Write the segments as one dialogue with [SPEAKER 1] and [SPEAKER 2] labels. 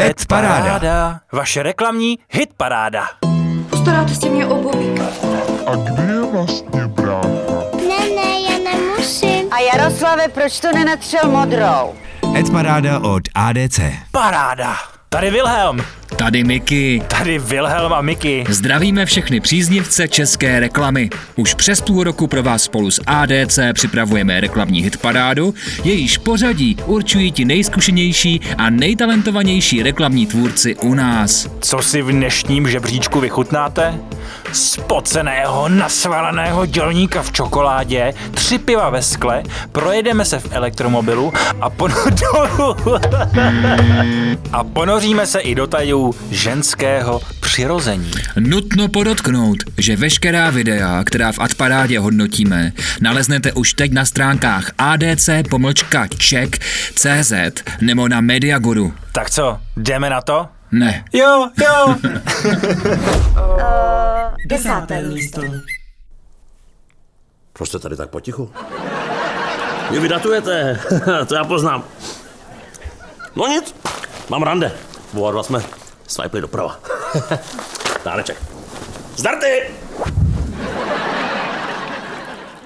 [SPEAKER 1] Ed Paráda.
[SPEAKER 2] Paráda. Vaše reklamní hit paráda.
[SPEAKER 3] Postaráte si mě obuvík.
[SPEAKER 4] A kde je vlastně brácha?
[SPEAKER 5] Ne, ne, já nemusím.
[SPEAKER 6] A Jaroslave, proč to nenatřel modrou?
[SPEAKER 1] Ed Paráda od ADC.
[SPEAKER 2] Paráda. Tady Wilhelm.
[SPEAKER 7] Tady Miky.
[SPEAKER 2] Tady Wilhelm a Miky.
[SPEAKER 7] Zdravíme všechny příznivce české reklamy. Už přes půl roku pro vás spolu s ADC připravujeme reklamní hitparádu, jejíž pořadí určují ti nejzkušenější a nejtalentovanější reklamní tvůrci u nás.
[SPEAKER 2] Co si v dnešním žebříčku vychutnáte? Spoceného, nasvaleného dělníka v čokoládě, tři piva ve skle, projedeme se v elektromobilu a, pon- a ponoříme se i do tajů ženského přirození.
[SPEAKER 7] Nutno podotknout, že veškerá videa, která v Adparádě hodnotíme, naleznete už teď na stránkách adc-check.cz nebo na Mediagoru.
[SPEAKER 2] Tak co, jdeme na to?
[SPEAKER 7] Ne.
[SPEAKER 2] Jo, jo.
[SPEAKER 3] Desáté místo.
[SPEAKER 8] Proč jste tady tak potichu? Vy vydatujete, to já poznám. No nic, mám rande. Oba dva jsme swipli doprava. Dáleček. Zdarty!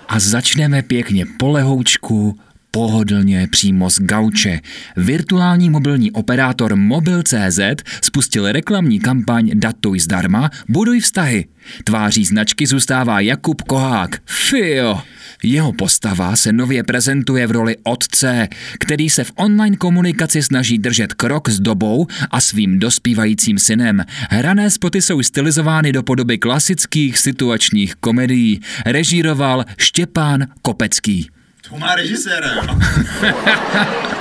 [SPEAKER 7] A začneme pěkně po lehoučku, pohodlně přímo z gauče. Virtuální mobilní operátor Mobil.cz spustil reklamní kampaň Datuj zdarma, buduj vztahy. Tváří značky zůstává Jakub Kohák. Fio! Jeho postava se nově prezentuje v roli otce, který se v online komunikaci snaží držet krok s dobou a svým dospívajícím synem. Hrané spoty jsou stylizovány do podoby klasických situačních komedií. Režíroval Štěpán Kopecký.
[SPEAKER 9] To má režiséra, jo.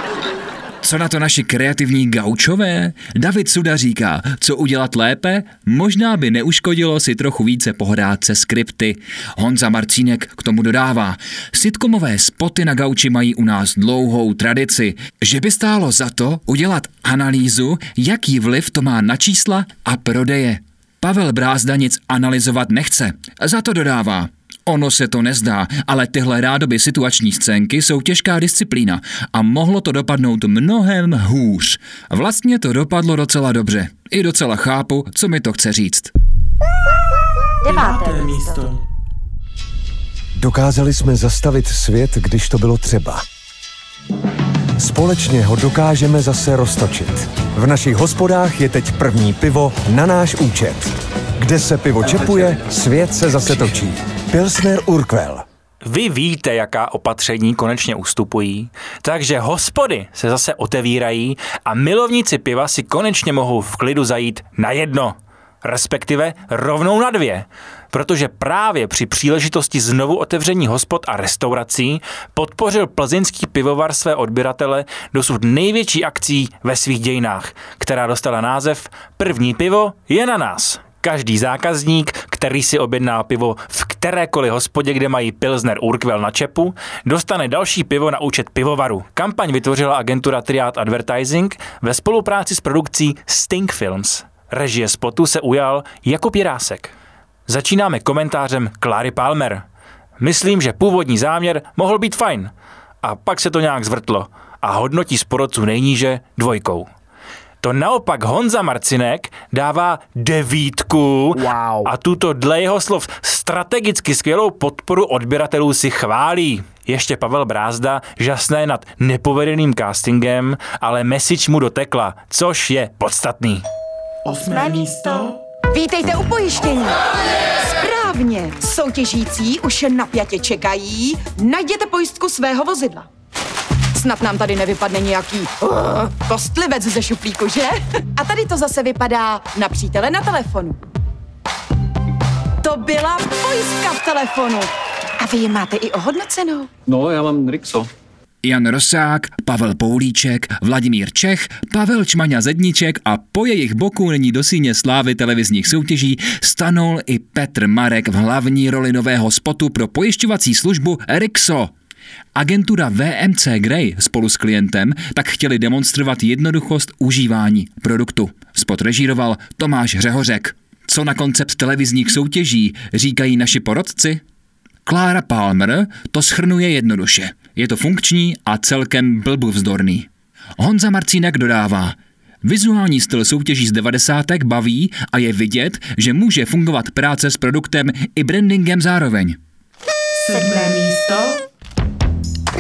[SPEAKER 7] Co na to naši kreativní gaučové? David Suda říká, co udělat lépe? Možná by neuškodilo si trochu více pohrát se skripty. Honza Marcínek k tomu dodává, sitcomové spoty na gauči mají u nás dlouhou tradici, že by stálo za to udělat analýzu, jaký vliv to má na čísla a prodeje. Pavel Brázda nic analyzovat nechce, za to dodává. Ono se to nezdá, ale tyhle rádoby situační scénky jsou těžká disciplína a mohlo to dopadnout mnohem hůř. Vlastně to dopadlo docela dobře. I docela chápu, co mi to chce říct.
[SPEAKER 3] Deváté místo.
[SPEAKER 10] Dokázali jsme zastavit svět, když to bylo třeba. Společně ho dokážeme zase roztočit. V našich hospodách je teď první pivo na náš účet. Kde se pivo čepuje, svět se zase točí. Pilsner Urquell.
[SPEAKER 2] Vy víte, jaká opatření konečně ustupují, takže hospody se zase otevírají a milovníci piva si konečně mohou v klidu zajít na jedno, respektive rovnou na dvě, protože právě při příležitosti znovu otevření hospod a restaurací podpořil plzeňský pivovar své odběratele dosud největší akcí ve svých dějinách, která dostala název První pivo je na nás. Každý zákazník, který si objedná pivo v kterékoliv hospodě, kde mají Pilsner Urquell na čepu, dostane další pivo na účet pivovaru. Kampaň vytvořila agentura Triad Advertising ve spolupráci s produkcí Sting Films. Režie spotu se ujal Jakub Jirásek. Začínáme komentářem Clary Palmer. Myslím, že původní záměr mohl být fajn. A pak se to nějak zvrtlo a hodnotí z nejníže dvojkou. To naopak Honza Marcinek dává devítku
[SPEAKER 7] Wow.
[SPEAKER 2] a tuto dle jeho slov strategicky skvělou podporu odběratelů si chválí. Ještě Pavel Brázda žasné nad nepovedeným castingem, ale message mu dotekla, což je podstatný.
[SPEAKER 3] Osmé místo.
[SPEAKER 11] Vítejte u pojištění. Správně. Soutěžící už napjatě čekají. Najděte pojistku svého vozidla. Snad nám tady nevypadne nějaký uh, kostlivec ze šuplíku, že? A tady to zase vypadá na přítele na telefonu. To byla pojistka v telefonu. A vy ji máte i ohodnocenou.
[SPEAKER 9] No, já mám Rixo.
[SPEAKER 7] Jan Rosák, Pavel Poulíček, Vladimír Čech, Pavel Čmaňa Zedniček a po jejich boku nyní do síně slávy televizních soutěží stanul i Petr Marek v hlavní roli nového spotu pro pojišťovací službu Rixo. Agentura VMC Grey spolu s klientem tak chtěli demonstrovat jednoduchost užívání produktu. Spot režíroval Tomáš Řehořek. Co na koncept televizních soutěží říkají naši porodci? Klára Palmer to schrnuje jednoduše. Je to funkční a celkem blbuvzdorný. Honza Marcínek dodává, Vizuální styl soutěží z 90. baví a je vidět, že může fungovat práce s produktem i brandingem zároveň.
[SPEAKER 3] Sedmé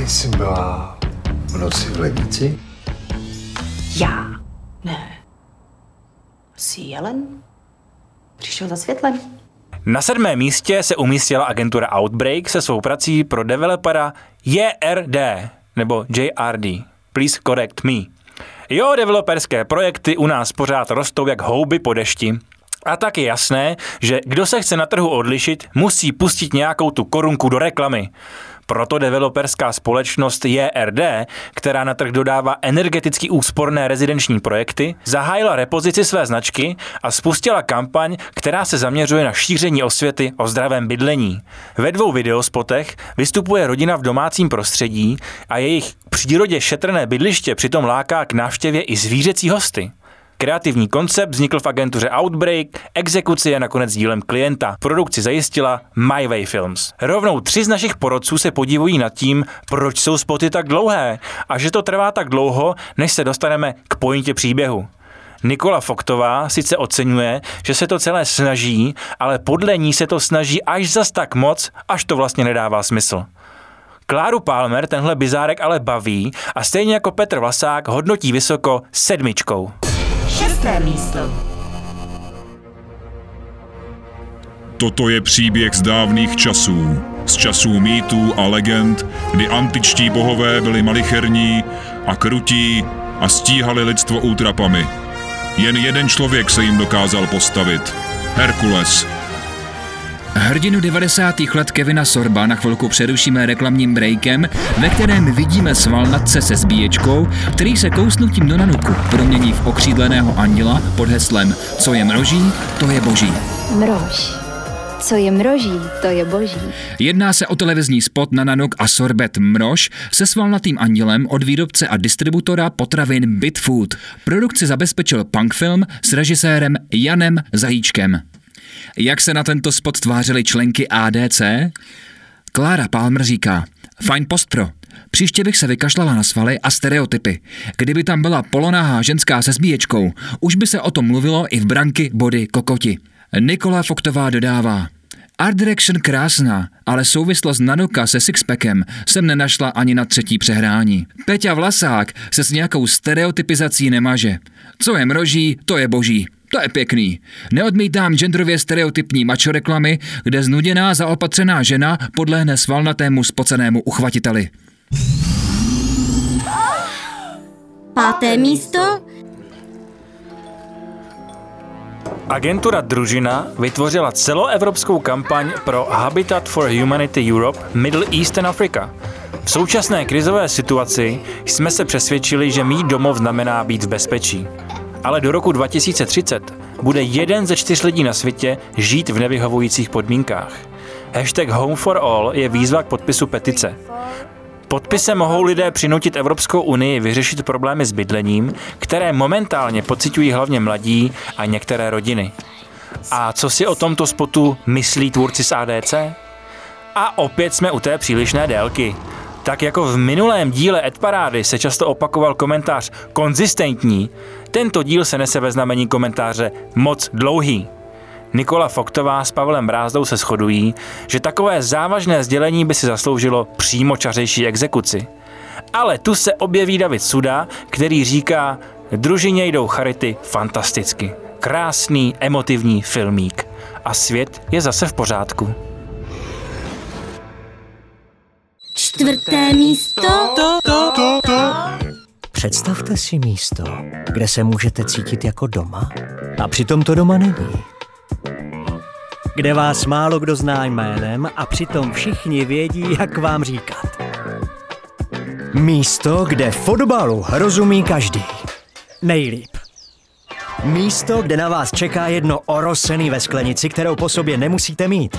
[SPEAKER 3] místo.
[SPEAKER 12] Jsi byla v noci v lednici?
[SPEAKER 3] Já. Ne. Jsi jelen? Přišel za světlem.
[SPEAKER 2] Na sedmém místě se umístila agentura Outbreak se svou prací pro developera JRD, nebo JRD. Please correct me. Jo, developerské projekty u nás pořád rostou jak houby po dešti. A tak je jasné, že kdo se chce na trhu odlišit, musí pustit nějakou tu korunku do reklamy. Proto developerská společnost JRD, která na trh dodává energeticky úsporné rezidenční projekty, zahájila repozici své značky a spustila kampaň, která se zaměřuje na šíření osvěty o zdravém bydlení. Ve dvou videospotech vystupuje rodina v domácím prostředí a jejich přírodě šetrné bydliště přitom láká k návštěvě i zvířecí hosty. Kreativní koncept vznikl v agentuře Outbreak, exekuce je nakonec dílem klienta. Produkci zajistila My Way Films. Rovnou tři z našich porodců se podivují nad tím, proč jsou spoty tak dlouhé a že to trvá tak dlouho, než se dostaneme k pointě příběhu. Nikola Foktová sice oceňuje, že se to celé snaží, ale podle ní se to snaží až zas tak moc, až to vlastně nedává smysl. Kláru Palmer tenhle bizárek ale baví a stejně jako Petr Vlasák hodnotí vysoko sedmičkou.
[SPEAKER 3] Šesté místo.
[SPEAKER 4] Toto je příběh z dávných časů, z časů mýtů a legend, kdy antičtí bohové byli malicherní a krutí a stíhali lidstvo útrapami. Jen jeden člověk se jim dokázal postavit. Herkules.
[SPEAKER 7] Hrdinu 90. let Kevina Sorba na chvilku přerušíme reklamním breakem, ve kterém vidíme svalnatce se zbíječkou, který se kousnutím do nanuku promění v okřídleného anděla pod heslem Co je mroží, to je boží.
[SPEAKER 5] Mrož. Co je mroží, to je boží.
[SPEAKER 7] Jedná se o televizní spot na nanuk a sorbet Mrož se svalnatým andělem od výrobce a distributora potravin Bitfood. Produkci zabezpečil Punkfilm s režisérem Janem Zajíčkem. Jak se na tento spot tvářily členky ADC? Klára Palmer říká, fajn postpro, Příště bych se vykašlala na svaly a stereotypy. Kdyby tam byla polonahá ženská se zbíječkou, už by se o tom mluvilo i v branky body kokoti. Nikola Foktová dodává, Art Direction krásná, ale souvislost Nanuka se Sixpackem jsem nenašla ani na třetí přehrání. Peťa Vlasák se s nějakou stereotypizací nemaže. Co je mroží, to je boží. To je pěkný. Neodmítám genderově stereotypní mačo reklamy, kde znuděná zaopatřená žena podlehne svalnatému spocenému uchvatiteli.
[SPEAKER 5] Páté místo.
[SPEAKER 2] Agentura Družina vytvořila celoevropskou kampaň pro Habitat for Humanity Europe Middle East and Africa. V současné krizové situaci jsme se přesvědčili, že mít domov znamená být v bezpečí. Ale do roku 2030 bude jeden ze čtyř lidí na světě žít v nevyhovujících podmínkách. Hashtag Home for All je výzva k podpisu petice. Podpisem mohou lidé přinutit Evropskou unii vyřešit problémy s bydlením, které momentálně pociťují hlavně mladí a některé rodiny. A co si o tomto spotu myslí tvůrci z ADC? A opět jsme u té přílišné délky. Tak jako v minulém díle Ed Parády se často opakoval komentář konzistentní, tento díl se nese ve znamení komentáře moc dlouhý. Nikola Foktová s Pavlem Brázdou se shodují, že takové závažné sdělení by si zasloužilo přímo čařejší exekuci. Ale tu se objeví David Suda, který říká, družině jdou charity fantasticky. Krásný, emotivní filmík. A svět je zase v pořádku.
[SPEAKER 5] Čtvrté místo.
[SPEAKER 3] To, to, to, to.
[SPEAKER 13] Představte si místo, kde se můžete cítit jako doma a přitom to doma není. Kde vás málo kdo zná jménem a přitom všichni vědí, jak vám říkat. Místo, kde fotbalu rozumí každý. Nejlíp. Místo, kde na vás čeká jedno orosený ve sklenici, kterou po sobě nemusíte mít.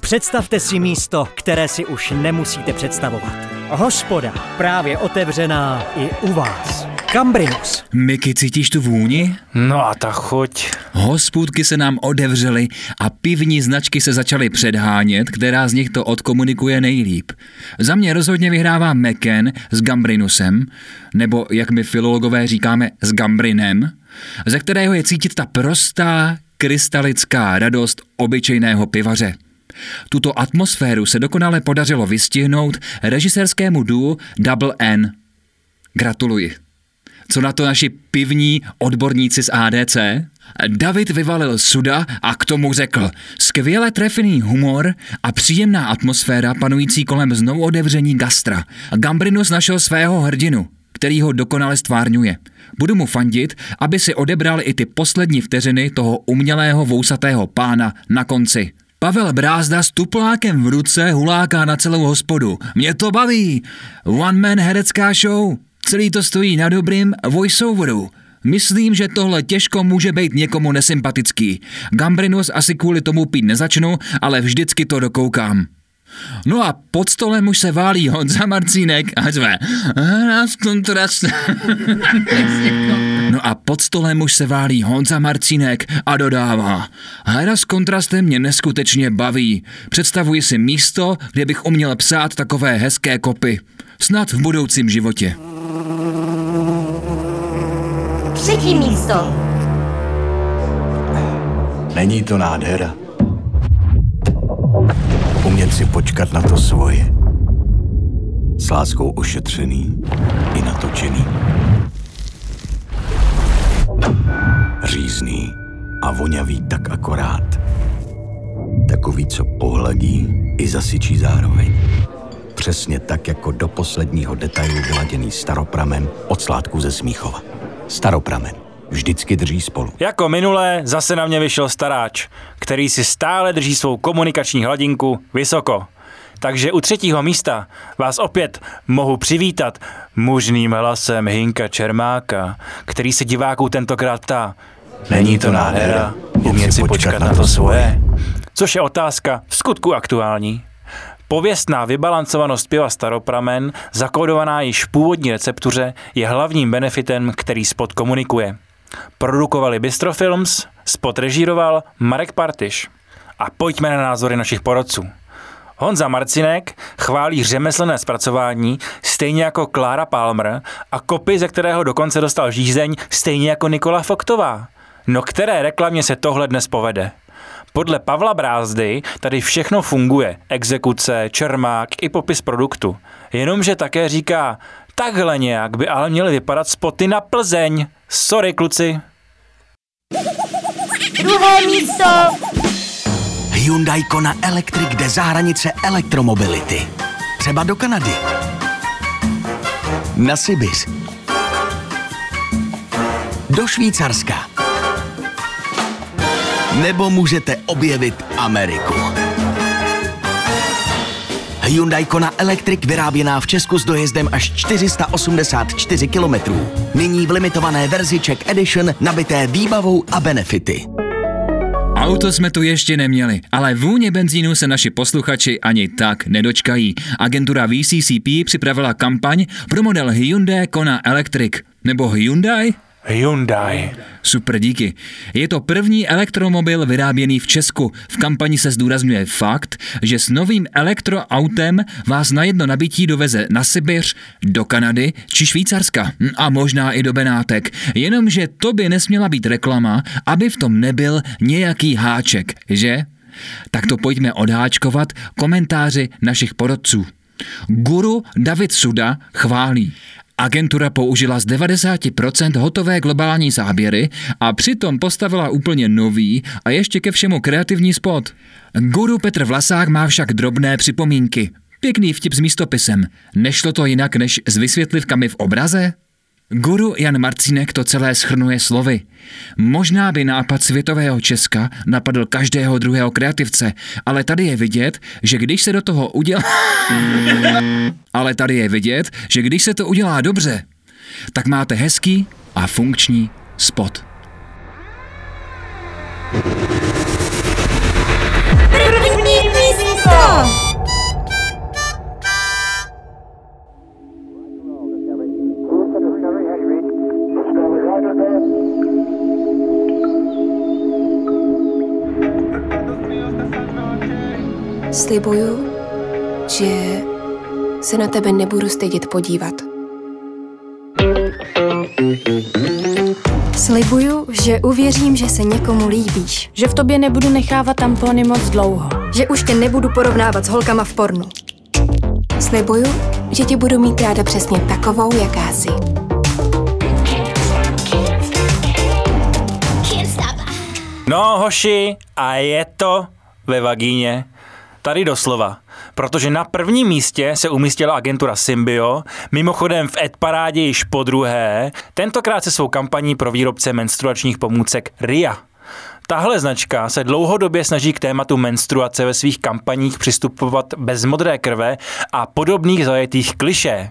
[SPEAKER 13] Představte si místo, které si už nemusíte představovat. Hospoda právě otevřená i u vás. Gambrinus.
[SPEAKER 7] Miky, cítíš tu vůni?
[SPEAKER 2] No a ta chuť.
[SPEAKER 7] Hospůdky se nám odevřely a pivní značky se začaly předhánět, která z nich to odkomunikuje nejlíp. Za mě rozhodně vyhrává Meken s Gambrinusem, nebo jak my filologové říkáme s Gambrinem, ze kterého je cítit ta prostá, krystalická radost obyčejného pivaře. Tuto atmosféru se dokonale podařilo vystihnout režisérskému duo Double N. Gratuluji. Co na to naši pivní odborníci z ADC? David vyvalil suda a k tomu řekl skvěle trefný humor a příjemná atmosféra panující kolem znovu otevření gastra. Gambrinus našel svého hrdinu, který ho dokonale stvárňuje. Budu mu fandit, aby si odebral i ty poslední vteřiny toho umělého vousatého pána na konci. Pavel Brázda s tuplákem v ruce huláká na celou hospodu. Mě to baví. One man herecká show. Celý to stojí na dobrým voiceoveru. Myslím, že tohle těžko může být někomu nesympatický. Gambrinus asi kvůli tomu pít nezačnu, ale vždycky to dokoukám. No a pod stolem už se válí Honza Marcínek a řve s kontrast. No a pod stolem už se válí Honza Marcínek a dodává Hra s kontrastem mě neskutečně baví. Představuji si místo, kde bych uměl psát takové hezké kopy. Snad v budoucím životě.
[SPEAKER 3] Třetí místo.
[SPEAKER 12] Není to nádhera. Umět si počkat na to svoje. S láskou ošetřený i natočený. Řízný a voňavý tak akorát. Takový, co pohladí i zasyčí zároveň. Přesně tak, jako do posledního detailu vyladěný staropramen od sládku ze Smíchova. Staropramen. Vždycky drží spolu.
[SPEAKER 2] Jako minulé zase na mě vyšel staráč, který si stále drží svou komunikační hladinku vysoko. Takže u třetího místa vás opět mohu přivítat mužným hlasem Hinka Čermáka, který se diváků tentokrát ptá, není to nádhera, umět si počkat na to svoje? Což je otázka v skutku aktuální. Pověstná vybalancovanost piva Staropramen, zakódovaná již v původní receptuře, je hlavním benefitem, který spot komunikuje. Produkovali Bistro Films, spot režíroval Marek Partiš. A pojďme na názory našich porodců. Honza Marcinek chválí řemeslné zpracování, stejně jako Klára Palmer a kopy, ze kterého dokonce dostal žízeň, stejně jako Nikola Foktová. No které reklamě se tohle dnes povede? Podle Pavla Brázdy tady všechno funguje. Exekuce, čermák i popis produktu. Jenomže také říká, takhle nějak by ale měly vypadat spoty na Plzeň. Sorry, kluci.
[SPEAKER 3] Druhé místo.
[SPEAKER 14] Hyundai Kona Electric jde za hranice elektromobility. Třeba do Kanady. Na Sibiř. Do Švýcarska. Nebo můžete objevit Ameriku. Hyundai Kona Electric vyráběná v Česku s dojezdem až 484 km. Nyní v limitované verzi Czech Edition nabité výbavou a benefity.
[SPEAKER 7] Auto jsme tu ještě neměli, ale vůně benzínu se naši posluchači ani tak nedočkají. Agentura VCCP připravila kampaň pro model Hyundai Kona Electric. Nebo Hyundai?
[SPEAKER 2] Hyundai.
[SPEAKER 7] Super, díky. Je to první elektromobil vyráběný v Česku. V kampani se zdůrazňuje fakt, že s novým elektroautem vás na jedno nabití doveze na Sibiř, do Kanady či Švýcarska. Hm, A možná i do Benátek. Jenomže to by nesměla být reklama, aby v tom nebyl nějaký háček, že? Tak to pojďme odháčkovat komentáři našich porodců. Guru David Suda chválí. Agentura použila z 90% hotové globální záběry a přitom postavila úplně nový a ještě ke všemu kreativní spot. Guru Petr Vlasák má však drobné připomínky. Pěkný vtip s místopisem. Nešlo to jinak než s vysvětlivkami v obraze? Guru Jan Marcínek to celé schrnuje slovy. Možná by nápad světového Česka napadl každého druhého kreativce, ale tady je vidět, že když se do toho udělá... ale tady je vidět, že když se to udělá dobře, tak máte hezký a funkční spot.
[SPEAKER 15] Slibuju, že se na tebe nebudu stydět podívat.
[SPEAKER 16] Slibuju, že uvěřím, že se někomu líbíš. Že v tobě nebudu nechávat tampony moc dlouho.
[SPEAKER 5] Že už tě nebudu porovnávat s holkama v pornu.
[SPEAKER 15] Slibuju, že tě budu mít ráda přesně takovou, jaká jsi.
[SPEAKER 2] No, hoši, a je to ve vagíně. Tady doslova. Protože na prvním místě se umístila agentura Symbio, mimochodem v Ed Parádě již po druhé, tentokrát se svou kampaní pro výrobce menstruačních pomůcek RIA. Tahle značka se dlouhodobě snaží k tématu menstruace ve svých kampaních přistupovat bez modré krve a podobných zajetých klišé.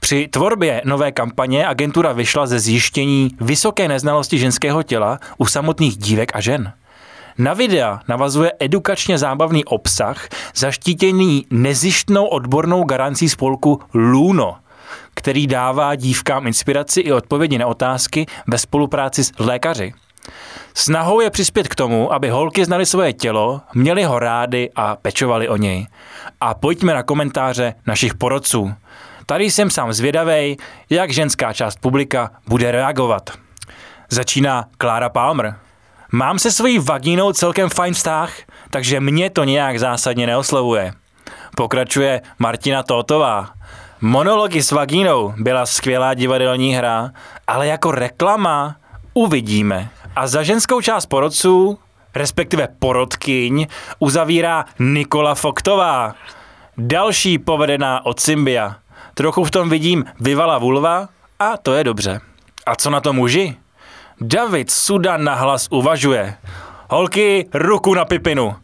[SPEAKER 2] Při tvorbě nové kampaně agentura vyšla ze zjištění vysoké neznalosti ženského těla u samotných dívek a žen. Na videa navazuje edukačně zábavný obsah, zaštítěný nezištnou odbornou garancí spolku Luno, který dává dívkám inspiraci i odpovědi na otázky ve spolupráci s lékaři. Snahou je přispět k tomu, aby holky znali svoje tělo, měli ho rády a pečovali o něj. A pojďme na komentáře našich porodců. Tady jsem sám zvědavej, jak ženská část publika bude reagovat. Začíná Klára Palmer. Mám se svojí vagínou celkem fajn vztah, takže mě to nějak zásadně neoslovuje. Pokračuje Martina Tótová. Monology s vagínou byla skvělá divadelní hra, ale jako reklama uvidíme. A za ženskou část porodců, respektive porodkyň, uzavírá Nikola Foktová. Další povedená od Symbia. Trochu v tom vidím vyvala vulva a to je dobře. A co na to muži? David Sudan nahlas uvažuje. Holky, ruku na pipinu.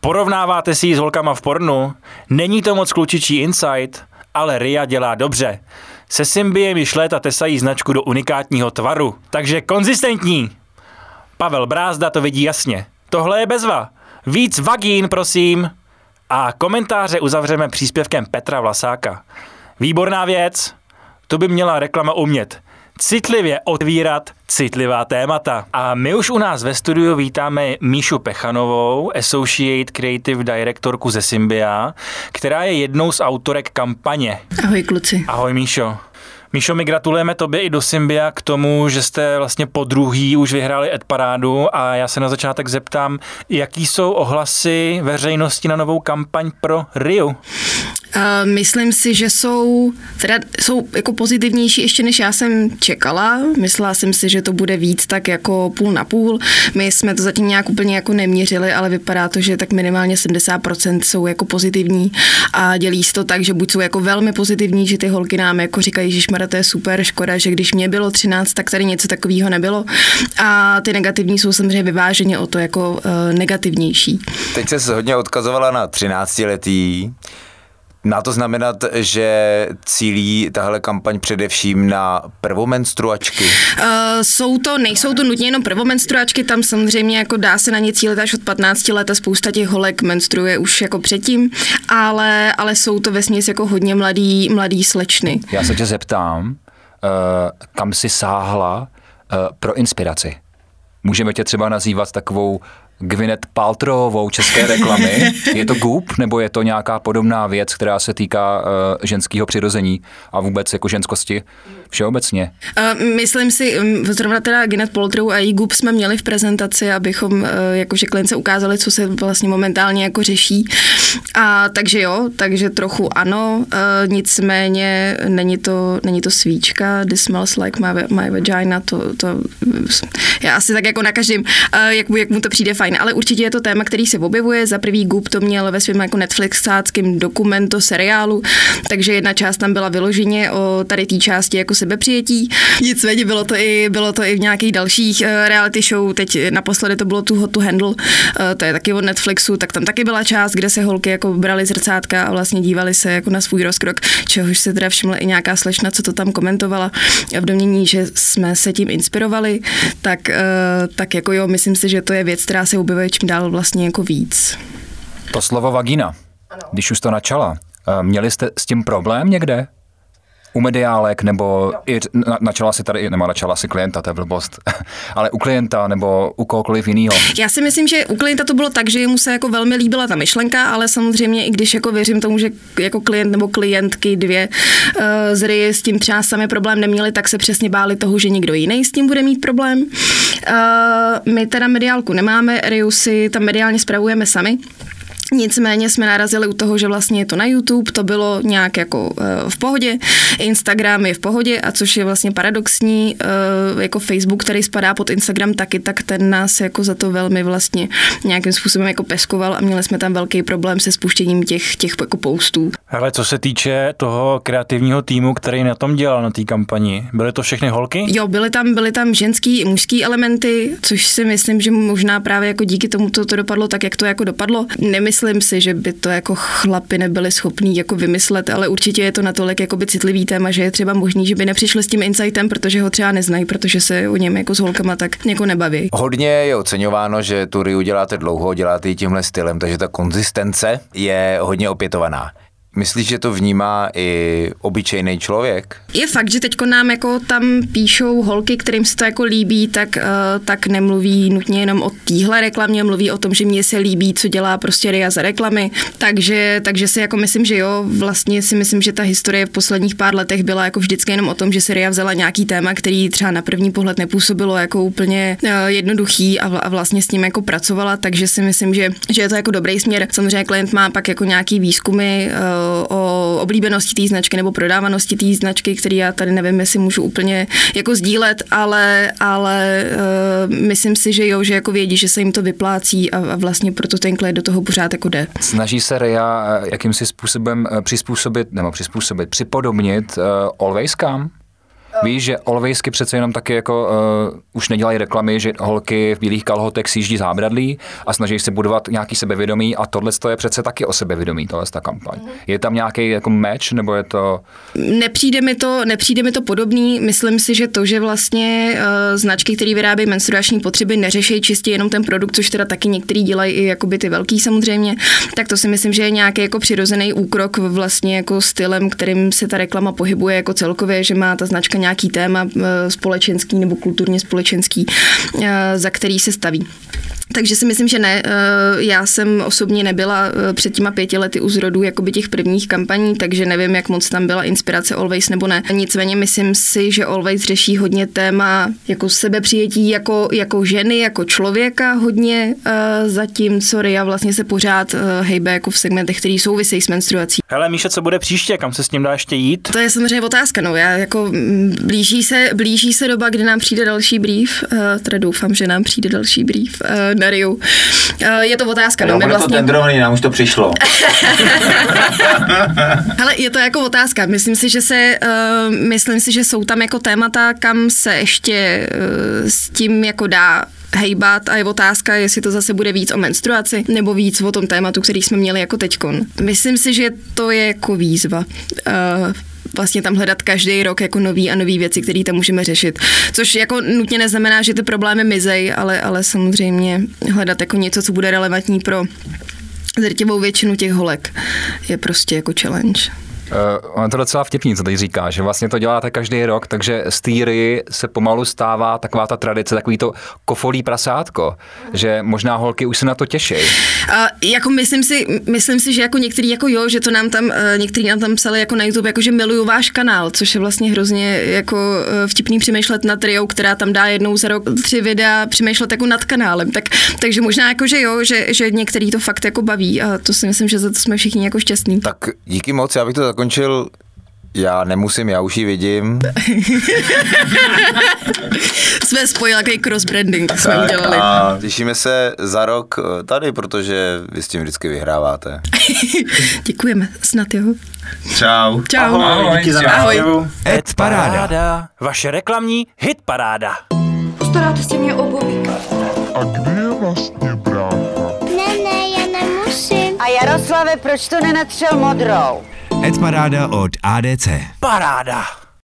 [SPEAKER 2] Porovnáváte si ji s holkama v pornu? Není to moc klučičí insight, ale Ria dělá dobře. Se symbiem již léta tesají značku do unikátního tvaru, takže konzistentní. Pavel Brázda to vidí jasně. Tohle je bezva. Víc vagín, prosím. A komentáře uzavřeme příspěvkem Petra Vlasáka. Výborná věc. To by měla reklama umět citlivě otvírat citlivá témata. A my už u nás ve studiu vítáme Míšu Pechanovou, Associate Creative Directorku ze Symbia, která je jednou z autorek kampaně.
[SPEAKER 17] Ahoj kluci.
[SPEAKER 2] Ahoj Míšo. Míšo, my gratulujeme tobě i do Symbia k tomu, že jste vlastně po druhý už vyhráli Ed Parádu a já se na začátek zeptám, jaký jsou ohlasy veřejnosti na novou kampaň pro Riu?
[SPEAKER 17] Myslím si, že jsou, teda jsou jako pozitivnější ještě než já jsem čekala. Myslela jsem si, že to bude víc tak jako půl na půl. My jsme to zatím nějak úplně jako neměřili, ale vypadá to, že tak minimálně 70% jsou jako pozitivní a dělí se to tak, že buď jsou jako velmi pozitivní, že ty holky nám jako říkají, že šmara to je super, škoda, že když mě bylo 13, tak tady něco takového nebylo. A ty negativní jsou samozřejmě vyváženě o to jako uh, negativnější.
[SPEAKER 18] Teď se hodně odkazovala na 13 letý. Má to znamenat, že cílí tahle kampaň především na prvomenstruačky?
[SPEAKER 17] Uh, jsou to, nejsou to nutně jenom prvomenstruačky, tam samozřejmě jako dá se na ně cílit až od 15 let a spousta těch holek menstruuje už jako předtím, ale, ale jsou to vesměs jako hodně mladý, mladý slečny.
[SPEAKER 19] Já se tě zeptám, uh, kam si sáhla uh, pro inspiraci? Můžeme tě třeba nazývat takovou Gwyneth Paltrowou české reklamy. Je to Goop, nebo je to nějaká podobná věc, která se týká uh, ženského přirození a vůbec jako ženskosti všeobecně?
[SPEAKER 17] Uh, myslím si, um, zrovna teda Gwyneth Paltrow a její Goop jsme měli v prezentaci, abychom uh, jakože klinice ukázali, co se vlastně momentálně jako řeší. A takže jo, takže trochu ano, uh, nicméně není to, není to svíčka, this smells like my, my vagina, to, to já asi tak jako na každém, uh, jak, mu, jak mu to přijde fajn ale určitě je to téma, který se objevuje. Za prvý Goop to měl ve svém jako Netflixáckém dokumentu, seriálu, takže jedna část tam byla vyloženě o tady té části jako sebepřijetí. Nicméně bylo to i, bylo to i v nějakých dalších uh, reality show, teď naposledy to bylo tu Hot to Handle, uh, to je taky od Netflixu, tak tam taky byla část, kde se holky jako brali zrcátka a vlastně dívali se jako na svůj rozkrok, čehož se teda všimla i nějaká slečna, co to tam komentovala v domění, že jsme se tím inspirovali, tak, uh, tak jako jo, myslím si, že to je věc, která se objevuje čím dál vlastně jako víc.
[SPEAKER 19] To slovo vagina, ano. když už to načala, eh, měli jste s tím problém někde? U mediálek, nebo i na, načala si tady, nebo načala si klienta, to je blbost, ale u klienta nebo u kohokoliv jiného.
[SPEAKER 17] Já si myslím, že u klienta to bylo tak, že mu se jako velmi líbila ta myšlenka, ale samozřejmě i když jako věřím tomu, že jako klient nebo klientky dvě uh, z RIA s tím třeba sami problém neměli, tak se přesně báli toho, že někdo jiný s tím bude mít problém. Uh, my teda mediálku nemáme, RIU si tam mediálně spravujeme sami. Nicméně jsme narazili u toho, že vlastně je to na YouTube, to bylo nějak jako uh, v pohodě, Instagram je v pohodě a což je vlastně paradoxní, uh, jako Facebook, který spadá pod Instagram taky, tak ten nás jako za to velmi vlastně nějakým způsobem jako peskoval a měli jsme tam velký problém se spuštěním těch, těch jako postů.
[SPEAKER 2] Ale co se týče toho kreativního týmu, který na tom dělal, na té kampani, byly to všechny holky?
[SPEAKER 17] Jo, byly tam, byly tam ženský i mužský elementy, což si myslím, že možná právě jako díky tomu to, to dopadlo tak, jak to jako dopadlo. Nemyslím si, že by to jako chlapi nebyli schopní jako vymyslet, ale určitě je to natolik jakoby citlivý téma, že je třeba možný, že by nepřišli s tím insightem, protože ho třeba neznají, protože se o něm jako s holkama tak jako nebaví.
[SPEAKER 18] Hodně je oceňováno, že tu Riu děláte dlouho, děláte ji tímhle stylem, takže ta konzistence je hodně opětovaná. Myslíš, že to vnímá i obyčejný člověk?
[SPEAKER 17] Je fakt, že teď nám jako tam píšou holky, kterým se to jako líbí, tak, uh, tak nemluví nutně jenom o téhle reklamě, mluví o tom, že mně se líbí, co dělá prostě Ria za reklamy. Takže, takže si jako myslím, že jo, vlastně si myslím, že ta historie v posledních pár letech byla jako vždycky jenom o tom, že Ria vzala nějaký téma, který třeba na první pohled nepůsobilo jako úplně uh, jednoduchý a, vl- a vlastně s tím jako pracovala, takže si myslím, že, že je to jako dobrý směr. Samozřejmě klient má pak jako nějaký výzkumy uh, o oblíbenosti té značky nebo prodávanosti té značky, který já tady nevím, jestli můžu úplně jako sdílet, ale, ale uh, myslím si, že jo, že jako vědí, že se jim to vyplácí a, a vlastně proto ten klient do toho pořád jako jde.
[SPEAKER 19] Snaží se RIA eh, jakýmsi způsobem eh, přizpůsobit, nebo přizpůsobit, připodobnit uh, Alwayskám? Víš, že Alwaysky přece jenom taky jako uh, už nedělají reklamy, že holky v bílých kalhotech si jíždí zábradlí a snaží se budovat nějaký sebevědomí a tohle je přece taky o sebevědomí, tohle ta kampaň. Je tam nějaký jako match, nebo je to...
[SPEAKER 17] Nepřijde mi to, nepřijde mi to podobný. Myslím si, že to, že vlastně uh, značky, které vyrábějí menstruační potřeby, neřeší čistě jenom ten produkt, což teda taky některý dělají i jakoby ty velký samozřejmě, tak to si myslím, že je nějaký jako přirozený úkrok vlastně jako stylem, kterým se ta reklama pohybuje jako celkově, že má ta značka nějaký téma eh, společenský nebo kulturně společenský, eh, za který se staví. Takže si myslím, že ne. Eh, já jsem osobně nebyla před těma pěti lety u zrodu jakoby těch prvních kampaní, takže nevím, jak moc tam byla inspirace Always nebo ne. Nicméně myslím si, že Always řeší hodně téma jako sebepřijetí jako, jako ženy, jako člověka hodně, zatímco Ria vlastně se pořád hejbe jako v segmentech, který souvisejí s menstruací.
[SPEAKER 2] Hele, Míša, co bude příště? Kam se s tím dá ještě jít?
[SPEAKER 17] To je samozřejmě otázka. No, já jako blíží se, blíží se doba, kdy nám přijde další brief, teda doufám, že nám přijde další brief uh, na Riu. Uh, je to otázka.
[SPEAKER 18] No, my vlastně... to tendrovaný, nám už to přišlo.
[SPEAKER 17] Hele, je to jako otázka. Myslím si, že se, uh, myslím si, že jsou tam jako témata, kam se ještě uh, s tím jako dá hejbat a je otázka, jestli to zase bude víc o menstruaci nebo víc o tom tématu, který jsme měli jako teďkon. Myslím si, že to je jako výzva. Uh, vlastně tam hledat každý rok jako nový a nový věci, které tam můžeme řešit. Což jako nutně neznamená, že ty problémy mizej, ale, ale samozřejmě hledat jako něco, co bude relevantní pro drtivou většinu těch holek je prostě jako challenge.
[SPEAKER 19] Uh, on je to docela vtipný, co teď říká, že vlastně to děláte každý rok, takže z týry se pomalu stává taková ta tradice, takový to kofolí prasátko, že možná holky už se na to těší. Uh,
[SPEAKER 17] jako myslím si, myslím si, že jako některý jako jo, že to nám tam, uh, některý nám tam psali jako na YouTube, jako že miluju váš kanál, což je vlastně hrozně jako uh, vtipný přemýšlet nad triou, která tam dá jednou za rok tři videa, přemýšlet jako nad kanálem, tak, takže možná jako, že jo, že, že některý to fakt jako baví a to si myslím, že za to jsme všichni jako šťastní.
[SPEAKER 18] Tak díky moc, já bych to zakončil já nemusím, já už ji vidím.
[SPEAKER 17] jsme spojili takový cross-branding, jsme udělali.
[SPEAKER 18] A těšíme se za rok tady, protože vy s tím vždycky vyhráváte.
[SPEAKER 17] Děkujeme, snad jo.
[SPEAKER 18] Čau.
[SPEAKER 17] Čau.
[SPEAKER 2] Ahoj, Ahoj díky za
[SPEAKER 17] Ahoj.
[SPEAKER 1] Hit paráda.
[SPEAKER 2] Vaše reklamní hit paráda.
[SPEAKER 11] Postaráte si mě obuví.
[SPEAKER 20] A kde
[SPEAKER 6] Jaroslave, proč to nenatřel modrou?
[SPEAKER 1] Hit paráda od ADC.
[SPEAKER 2] Paráda.